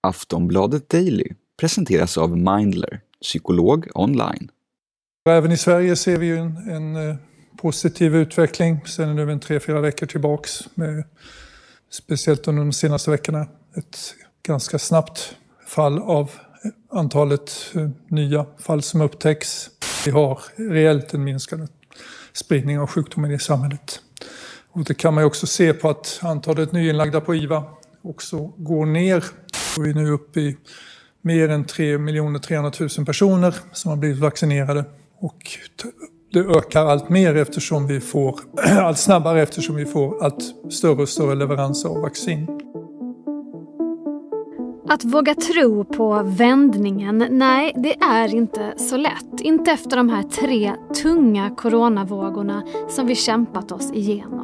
Aftonbladet Daily presenteras av Mindler, psykolog online. Även i Sverige ser vi en, en eh, positiv utveckling sedan nu en tre, fyra veckor tillbaks. Med, speciellt under de senaste veckorna. Ett ganska snabbt fall av eh, antalet eh, nya fall som upptäcks. Vi har reellt en minskad spridning av sjukdomen i samhället. Och det kan man också se på att antalet nyinlagda på IVA också går ner. Och vi är nu uppe i mer än 3 300 000 personer som har blivit vaccinerade. Och det ökar allt mer eftersom vi får, allt snabbare eftersom vi får allt större och större leveranser av vaccin. Att våga tro på vändningen, nej det är inte så lätt. Inte efter de här tre tunga coronavågorna som vi kämpat oss igenom.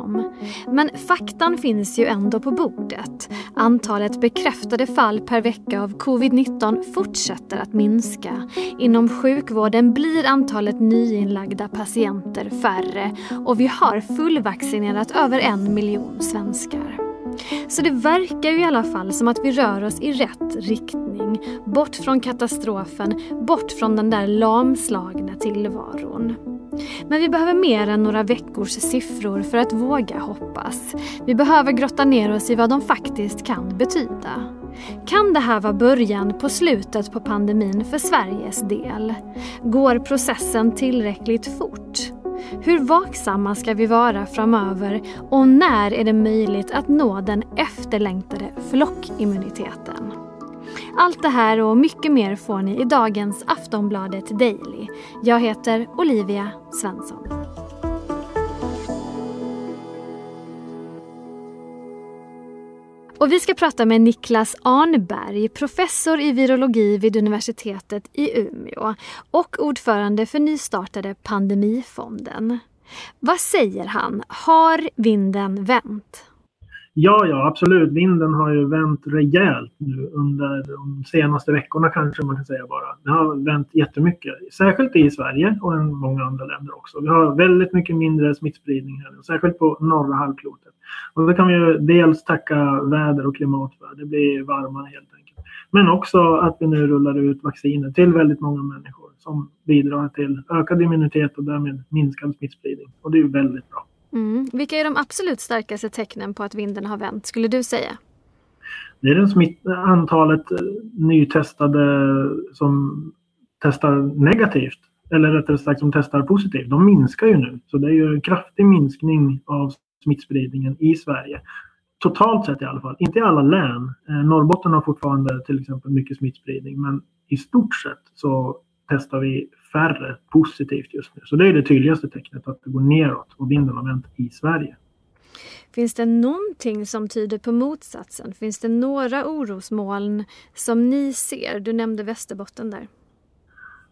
Men faktan finns ju ändå på bordet. Antalet bekräftade fall per vecka av covid-19 fortsätter att minska. Inom sjukvården blir antalet nyinlagda patienter färre och vi har fullvaccinerat över en miljon svenskar. Så det verkar ju i alla fall som att vi rör oss i rätt riktning. Bort från katastrofen, bort från den där lamslagna tillvaron. Men vi behöver mer än några veckors siffror för att våga hoppas. Vi behöver grotta ner oss i vad de faktiskt kan betyda. Kan det här vara början på slutet på pandemin för Sveriges del? Går processen tillräckligt fort? Hur vaksamma ska vi vara framöver och när är det möjligt att nå den efterlängtade flockimmuniteten? Allt det här och mycket mer får ni i dagens Aftonbladet Daily. Jag heter Olivia Svensson. Och vi ska prata med Niklas Arnberg, professor i virologi vid universitetet i Umeå och ordförande för nystartade Pandemifonden. Vad säger han? Har vinden vänt? Ja, ja, absolut. Vinden har ju vänt rejält nu under de senaste veckorna kanske man kan säga bara. Det har vänt jättemycket, särskilt i Sverige och i många andra länder också. Vi har väldigt mycket mindre smittspridning här särskilt på norra halvklotet. Och det kan vi ju dels tacka väder och klimat för. Det blir varmare helt enkelt. Men också att vi nu rullar ut vacciner till väldigt många människor som bidrar till ökad immunitet och därmed minskad smittspridning. Och det är ju väldigt bra. Mm. Vilka är de absolut starkaste tecknen på att vinden har vänt, skulle du säga? Det är den smitt antalet eh, nytestade som testar negativt. Eller rättare sagt som testar positivt. De minskar ju nu. Så det är ju en kraftig minskning av smittspridningen i Sverige. Totalt sett i alla fall. Inte i alla län. Eh, Norrbotten har fortfarande till exempel mycket smittspridning. Men i stort sett så testar vi färre positivt just nu. Så det är det tydligaste tecknet att det går neråt och vinden har vänt i Sverige. Finns det någonting som tyder på motsatsen? Finns det några orosmoln som ni ser? Du nämnde Västerbotten där.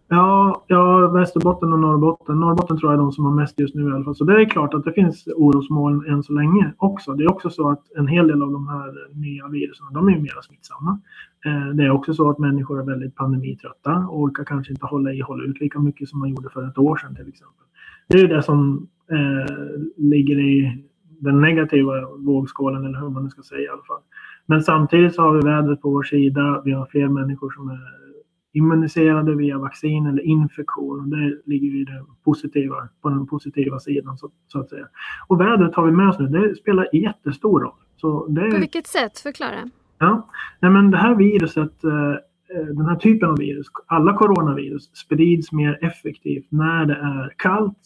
Ja, ja, Västerbotten och Norrbotten. Norrbotten tror jag är de som har mest just nu i alla fall. Så det är klart att det finns orosmoln än så länge också. Det är också så att en hel del av de här nya virusen, de är ju mer smittsamma. Eh, det är också så att människor är väldigt pandemitrötta och orkar kanske inte hålla i hålla ut lika mycket som man gjorde för ett år sedan till exempel. Det är ju det som eh, ligger i den negativa vågskålen eller hur man nu ska säga i alla fall. Men samtidigt så har vi vädret på vår sida. Vi har fler människor som är immuniserade via vaccin eller infektion. Det ligger ju det positiva, på den positiva sidan så, så, att säga. Och vädret har vi med oss nu. Det spelar jättestor roll. Så det, på vilket sätt? Förklara. Ja, Nej, men det här viruset, eh, eh, den här typen av virus, alla coronavirus sprids mer effektivt när det är kallt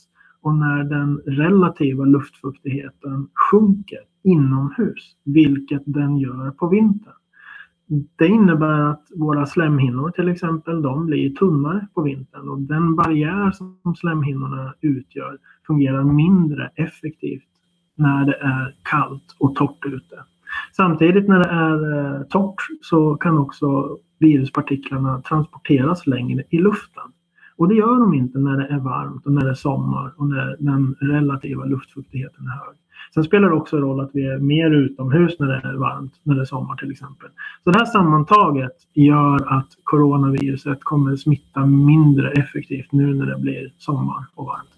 och när den relativa luftfuktigheten sjunker inomhus, vilket den gör på vintern. Det innebär att våra slemhinnor till exempel, de blir tunnare på vintern och den barriär som slemhinnorna utgör fungerar mindre effektivt när det är kallt och torrt ute. Samtidigt när det är eh, torrt så kan också viruspartiklarna transporteras längre i luften. Och det gör de inte när det är varmt och när det är sommar och när den relativa luftfuktigheten är hög. Sen spelar det också roll att vi är mer utomhus när det är varmt, när det är sommar till exempel. Så det här sammantaget gör att coronaviruset kommer smitta mindre effektivt nu när det blir sommar och varmt.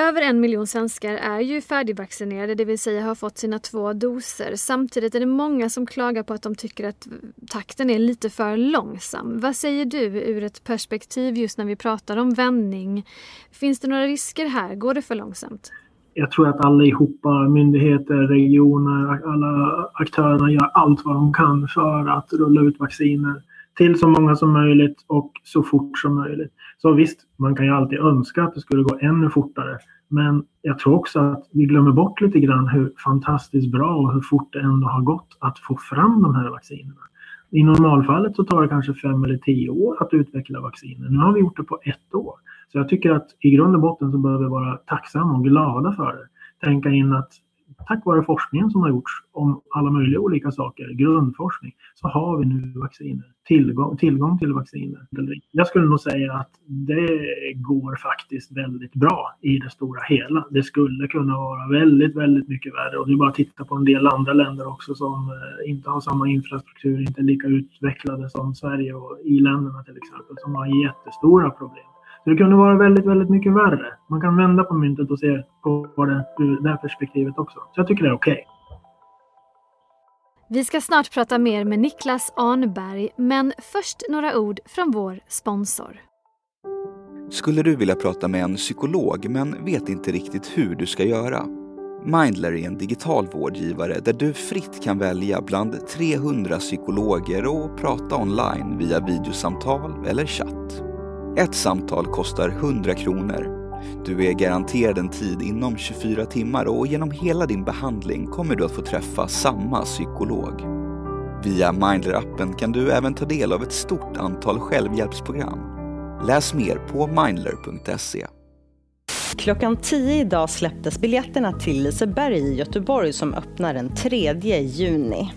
Över en miljon svenskar är ju färdigvaccinerade, det vill säga har fått sina två doser. Samtidigt är det många som klagar på att de tycker att takten är lite för långsam. Vad säger du ur ett perspektiv just när vi pratar om vändning? Finns det några risker här? Går det för långsamt? Jag tror att allihopa, myndigheter, regioner, alla aktörerna gör allt vad de kan för att rulla ut vacciner till så många som möjligt och så fort som möjligt. Så visst, man kan ju alltid önska att det skulle gå ännu fortare. Men jag tror också att vi glömmer bort lite grann hur fantastiskt bra och hur fort det ändå har gått att få fram de här vaccinerna. I normalfallet så tar det kanske fem eller tio år att utveckla vacciner. Nu har vi gjort det på ett år. Så jag tycker att i grund och botten så behöver vi vara tacksamma och glada för det. Tänka in att tack vare forskningen som har gjorts om alla möjliga olika saker, grundforskning, så har vi nu vacciner. Tillgång, tillgång till vacciner. Jag skulle nog säga att det går faktiskt väldigt bra i det stora hela. Det skulle kunna vara väldigt, väldigt mycket värre. Och det är bara att titta på en del andra länder också som eh, inte har samma infrastruktur, inte lika utvecklade som Sverige och i-länderna till exempel, som har jättestora problem. Så det kunde vara väldigt, väldigt mycket värre. Man kan vända på myntet och se på det ur det här perspektivet också. Så jag tycker det är okej. Okay. Vi ska snart prata mer med Niklas Arnberg, men först några ord från vår sponsor. Skulle du vilja prata med en psykolog men vet inte riktigt hur du ska göra? Mindler är en digital vårdgivare där du fritt kan välja bland 300 psykologer och prata online via videosamtal eller chatt. Ett samtal kostar 100 kronor. Du är garanterad en tid inom 24 timmar och genom hela din behandling kommer du att få träffa samma psykolog. Via Mindler-appen kan du även ta del av ett stort antal självhjälpsprogram. Läs mer på mindler.se. Klockan 10 idag släpptes biljetterna till Liseberg i Göteborg som öppnar den 3 juni.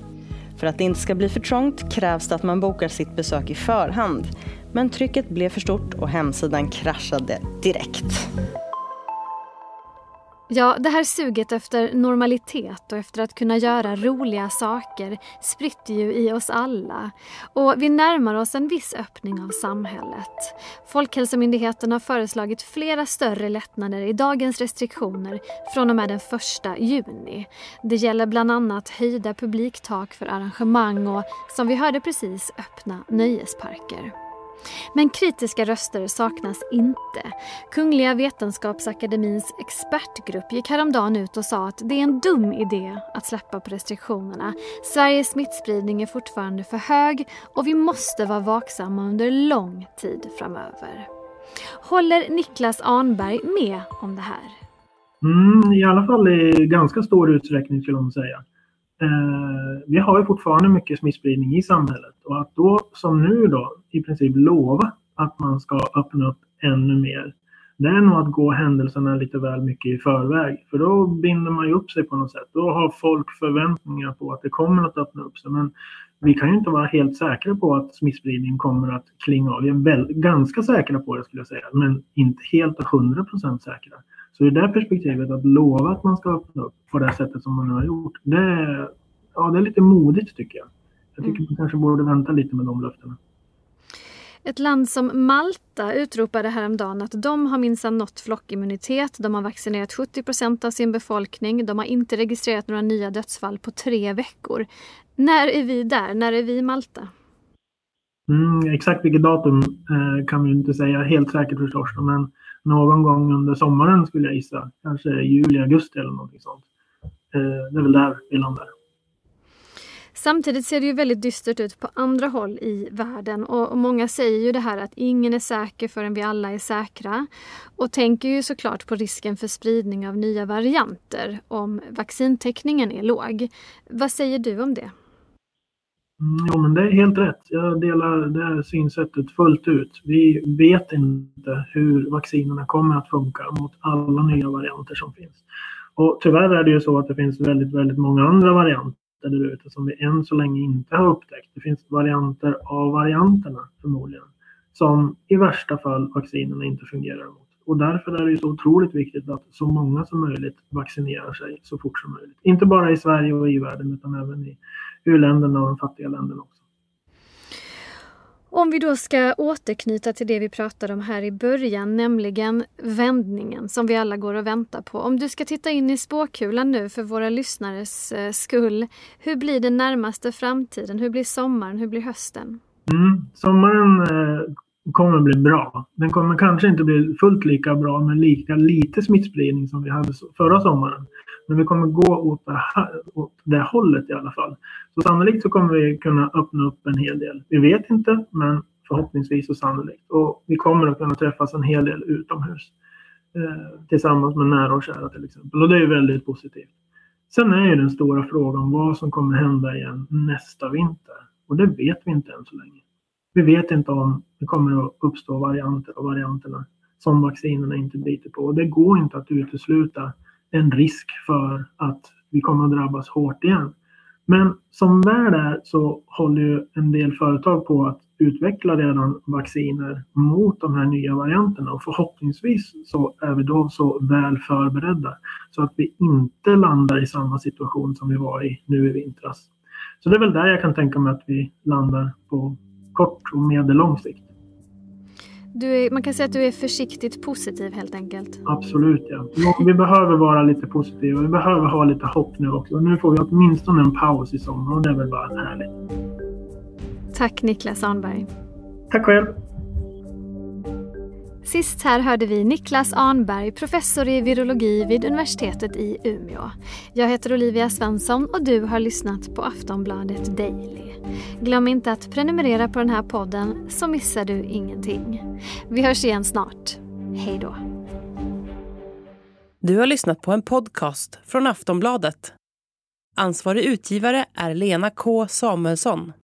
För att det inte ska bli för trångt krävs det att man bokar sitt besök i förhand. Men trycket blev för stort och hemsidan kraschade direkt. Ja, det här suget efter normalitet och efter att kunna göra roliga saker spritter ju i oss alla. Och vi närmar oss en viss öppning av samhället. Folkhälsomyndigheten har föreslagit flera större lättnader i dagens restriktioner från och med den 1 juni. Det gäller bland annat höjda publiktak för arrangemang och, som vi hörde precis, öppna nöjesparker. Men kritiska röster saknas inte. Kungliga Vetenskapsakademins expertgrupp gick häromdagen ut och sa att det är en dum idé att släppa på restriktionerna. Sveriges smittspridning är fortfarande för hög och vi måste vara vaksamma under lång tid framöver. Håller Niklas Arnberg med om det här? Mm, I alla fall i ganska stor utsträckning skulle man säga. Eh, vi har ju fortfarande mycket smittspridning i samhället och att då som nu då i princip lova att man ska öppna upp ännu mer. Det är nog att gå händelserna lite väl mycket i förväg. För då binder man ju upp sig på något sätt. Då har folk förväntningar på att det kommer att öppna upp sig. Men vi kan ju inte vara helt säkra på att smittspridningen kommer att klinga av. Vi är väl, ganska säkra på det skulle jag säga. Men inte helt och hundra procent säkra. Så i det perspektivet att lova att man ska öppna upp på det sättet som man nu har gjort. Det är, ja, det är lite modigt tycker jag. Jag tycker mm. man kanske borde vänta lite med de löftena. Ett land som Malta utropade häromdagen att de har minsann nått flockimmunitet. De har vaccinerat 70 procent av sin befolkning. De har inte registrerat några nya dödsfall på tre veckor. När är vi där? När är vi i Malta? Mm, exakt vilket datum eh, kan vi inte säga helt säkert förstås. Men någon gång under sommaren skulle jag gissa. Kanske juli, augusti eller någonting sånt. Eh, det är väl där vi landar. Samtidigt ser det ju väldigt dystert ut på andra håll i världen och, många säger ju det här att ingen är säker förrän vi alla är säkra. Och tänker ju såklart på risken för spridning av nya varianter om vaccintäckningen är låg. Vad säger du om det? Mm, jo, men det är helt rätt. Jag delar det här synsättet fullt ut. Vi vet inte hur vaccinerna kommer att funka mot alla nya varianter som finns. Och tyvärr är det ju så att det finns väldigt, väldigt många andra varianter där ute som vi än så länge inte har upptäckt. Det finns varianter av varianterna förmodligen som i värsta fall vaccinerna inte fungerar mot. Och därför är det så otroligt viktigt att så många som möjligt vaccinerar sig så fort som möjligt. Inte bara i Sverige och i världen utan även i u-länderna och de fattiga länderna också. Om vi då ska återknyta till det vi pratade om här i början, nämligen vändningen som vi alla går och väntar på. Om du ska titta in i spåkulan nu för våra lyssnares eh, skull, hur blir den närmaste framtiden? Hur blir sommaren? Hur blir hösten? Mm, sommaren eh, kommer bli bra. Den kommer kanske inte bli fullt lika bra med lika lite smittspridning som vi hade förra sommaren. Men vi kommer gå åt det, här, åt det hållet i alla fall. Så sannolikt så kommer vi kunna öppna upp en hel del. Vi vet inte, men förhoppningsvis och sannolikt. Och vi kommer att kunna träffas en hel del utomhus. Eh, tillsammans med nära och kära till exempel. Och det är väldigt positivt. Sen är ju den stora frågan vad som kommer hända igen nästa vinter. Och det vet vi inte än så länge. Vi vet inte om det kommer att uppstå varianter av varianterna som vaccinerna inte biter på. Och det går inte att utesluta en risk för att vi kommer att drabbas hårt igen. Men som väl är så håller ju en del företag på att utveckla redan vacciner mot de här nya varianterna och förhoppningsvis så är vi då så väl förberedda så att vi inte landar i samma situation som vi var i nu i vintras. Så det är väl där jag kan tänka mig att vi landar på kort och medellång sikt. Är, man kan säga att du är försiktigt positiv helt enkelt. Absolut ja. Vi behöver vara lite positiva. Vi behöver ha lite hopp nu också. Nu får vi åtminstone en paus i sommar och det är väl bara härligt. Tack Niklas Arnberg. Tack själv. Sist här hörde vi Niklas Arnberg, professor i virologi vid universitetet i Umeå. Jag heter Olivia Svensson och du har lyssnat på Aftonbladet Daily. Glöm inte att prenumerera på den här podden så missar du ingenting. Vi hörs igen snart. Hej då. Du har lyssnat på en podcast från Aftonbladet. Ansvarig utgivare är Lena K Samuelsson.